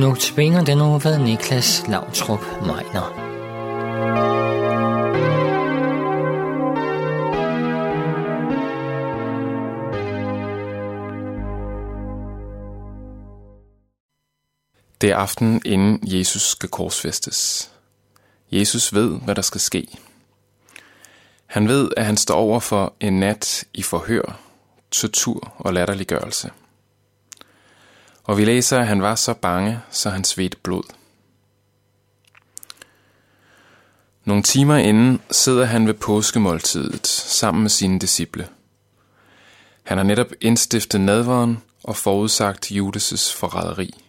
Nu tvinger den nu ved Niklas Lautrup Meiner. Det er aften, inden Jesus skal korsfæstes. Jesus ved, hvad der skal ske. Han ved, at han står over for en nat i forhør, tortur og latterliggørelse. Og vi læser, at han var så bange, så han svedte blod. Nogle timer inden sidder han ved påskemåltidet sammen med sine disciple. Han har netop indstiftet nadveren og forudsagt Judas' forræderi.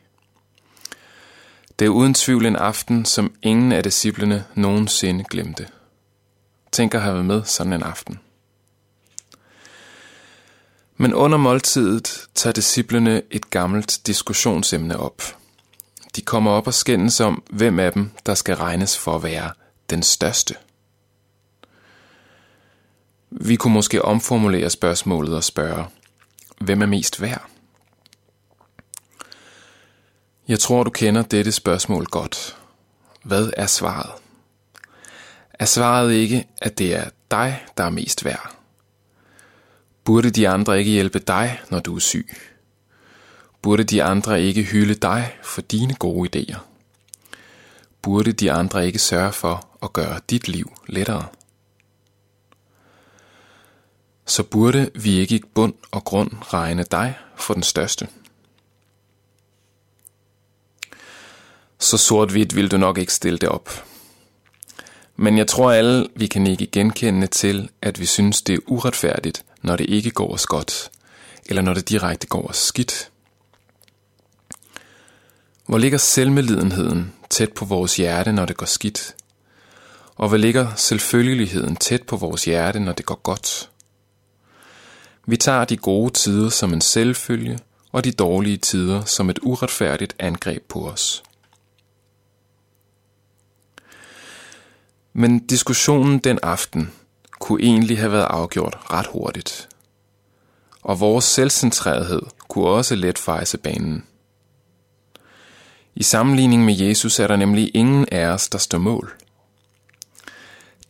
Det er uden tvivl en aften, som ingen af disciplene nogensinde glemte. Tænk at have med sådan en aften. Men under måltidet tager disciplene et gammelt diskussionsemne op. De kommer op og skændes om, hvem af dem, der skal regnes for at være den største. Vi kunne måske omformulere spørgsmålet og spørge, hvem er mest værd? Jeg tror, du kender dette spørgsmål godt. Hvad er svaret? Er svaret ikke, at det er dig, der er mest værd? Burde de andre ikke hjælpe dig, når du er syg? Burde de andre ikke hylde dig for dine gode idéer? Burde de andre ikke sørge for at gøre dit liv lettere? Så burde vi ikke i bund og grund regne dig for den største? Så sort-hvidt vil du nok ikke stille det op. Men jeg tror alle, vi kan ikke genkende til, at vi synes, det er uretfærdigt, når det ikke går os godt, eller når det direkte går os skidt. Hvor ligger selvmedlidenheden tæt på vores hjerte, når det går skidt? Og hvor ligger selvfølgeligheden tæt på vores hjerte, når det går godt? Vi tager de gode tider som en selvfølge, og de dårlige tider som et uretfærdigt angreb på os. Men diskussionen den aften kunne egentlig have været afgjort ret hurtigt. Og vores selvcentrerethed kunne også let fejse banen. I sammenligning med Jesus er der nemlig ingen af os, der står mål.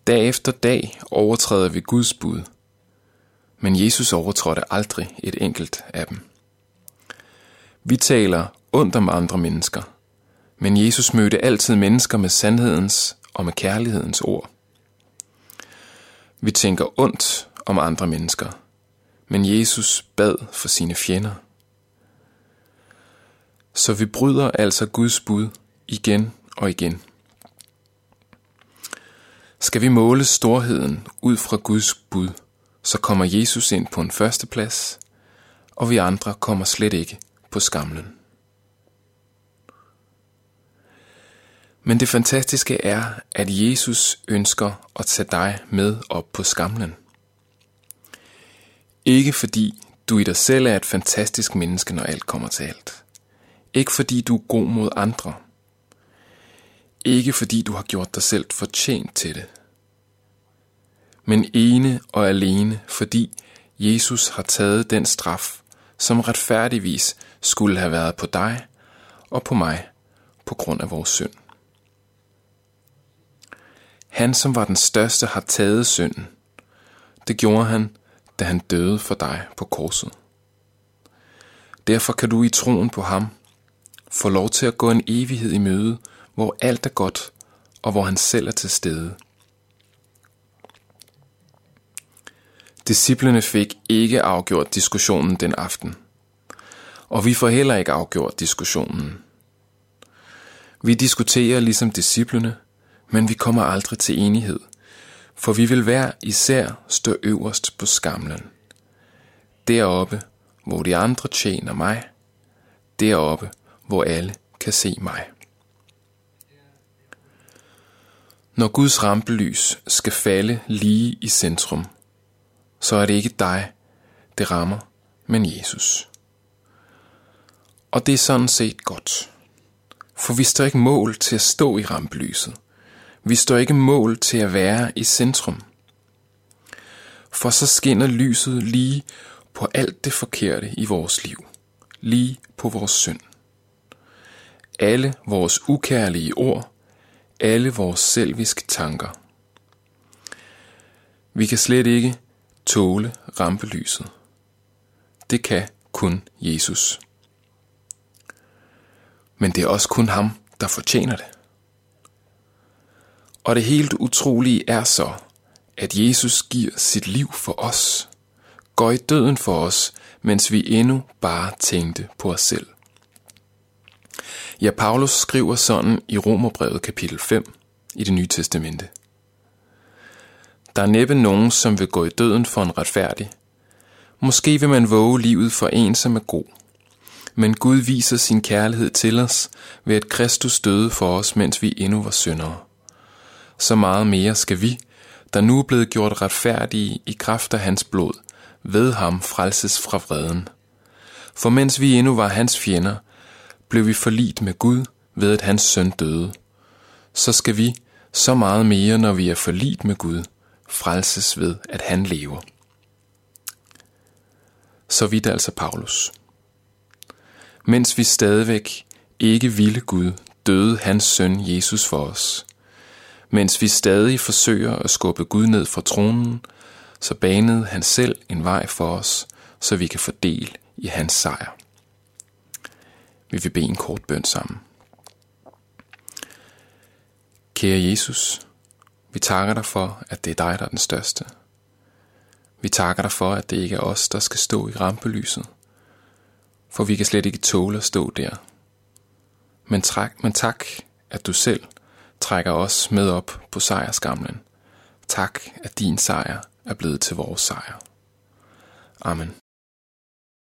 Dag efter dag overtræder vi Guds bud, men Jesus overtrådte aldrig et enkelt af dem. Vi taler ondt om andre mennesker, men Jesus mødte altid mennesker med sandhedens og med kærlighedens ord. Vi tænker ondt om andre mennesker, men Jesus bad for sine fjender. Så vi bryder altså Guds bud igen og igen. Skal vi måle storheden ud fra Guds bud, så kommer Jesus ind på en førsteplads, og vi andre kommer slet ikke på skamlen. Men det fantastiske er, at Jesus ønsker at tage dig med op på skamlen. Ikke fordi du i dig selv er et fantastisk menneske, når alt kommer til alt. Ikke fordi du er god mod andre. Ikke fordi du har gjort dig selv fortjent til det. Men ene og alene fordi Jesus har taget den straf, som retfærdigvis skulle have været på dig og på mig på grund af vores synd. Han, som var den største, har taget synden. Det gjorde han, da han døde for dig på korset. Derfor kan du i troen på ham få lov til at gå en evighed i møde, hvor alt er godt, og hvor han selv er til stede. Disciplerne fik ikke afgjort diskussionen den aften. Og vi får heller ikke afgjort diskussionen. Vi diskuterer ligesom disciplene, men vi kommer aldrig til enighed, for vi vil hver især stå øverst på skamlen. Deroppe, hvor de andre tjener mig, deroppe, hvor alle kan se mig. Når Guds rampelys skal falde lige i centrum, så er det ikke dig, det rammer, men Jesus. Og det er sådan set godt. For vi står ikke mål til at stå i rampelyset. Vi står ikke mål til at være i centrum. For så skinner lyset lige på alt det forkerte i vores liv. Lige på vores synd. alle vores ukærlige ord, alle vores selviske tanker. Vi kan slet ikke tåle rampelyset. Det kan kun Jesus. Men det er også kun ham, der fortjener det. Og det helt utrolige er så, at Jesus giver sit liv for os, går i døden for os, mens vi endnu bare tænkte på os selv. Ja, Paulus skriver sådan i Romerbrevet kapitel 5 i det nye testamente. Der er næppe nogen, som vil gå i døden for en retfærdig. Måske vil man våge livet for en, som er god. Men Gud viser sin kærlighed til os ved at Kristus døde for os, mens vi endnu var syndere. Så meget mere skal vi, der nu er blevet gjort retfærdige i kraft af hans blod, ved ham frelses fra vreden. For mens vi endnu var hans fjender, blev vi forlit med Gud ved at hans søn døde. Så skal vi, så meget mere når vi er forlit med Gud, frelses ved at han lever. Så vidt altså Paulus. Mens vi stadigvæk ikke ville Gud, døde hans søn Jesus for os. Mens vi stadig forsøger at skubbe Gud ned fra tronen, så banede han selv en vej for os, så vi kan få del i hans sejr. Vi vil bede en kort bøn sammen. Kære Jesus, vi takker dig for, at det er dig, der er den største. Vi takker dig for, at det ikke er os, der skal stå i rampelyset, for vi kan slet ikke tåle at stå der. Men, træk, men tak, at du selv trækker os med op på sejrskamlen. Tak, at din sejr er blevet til vores sejr. Amen.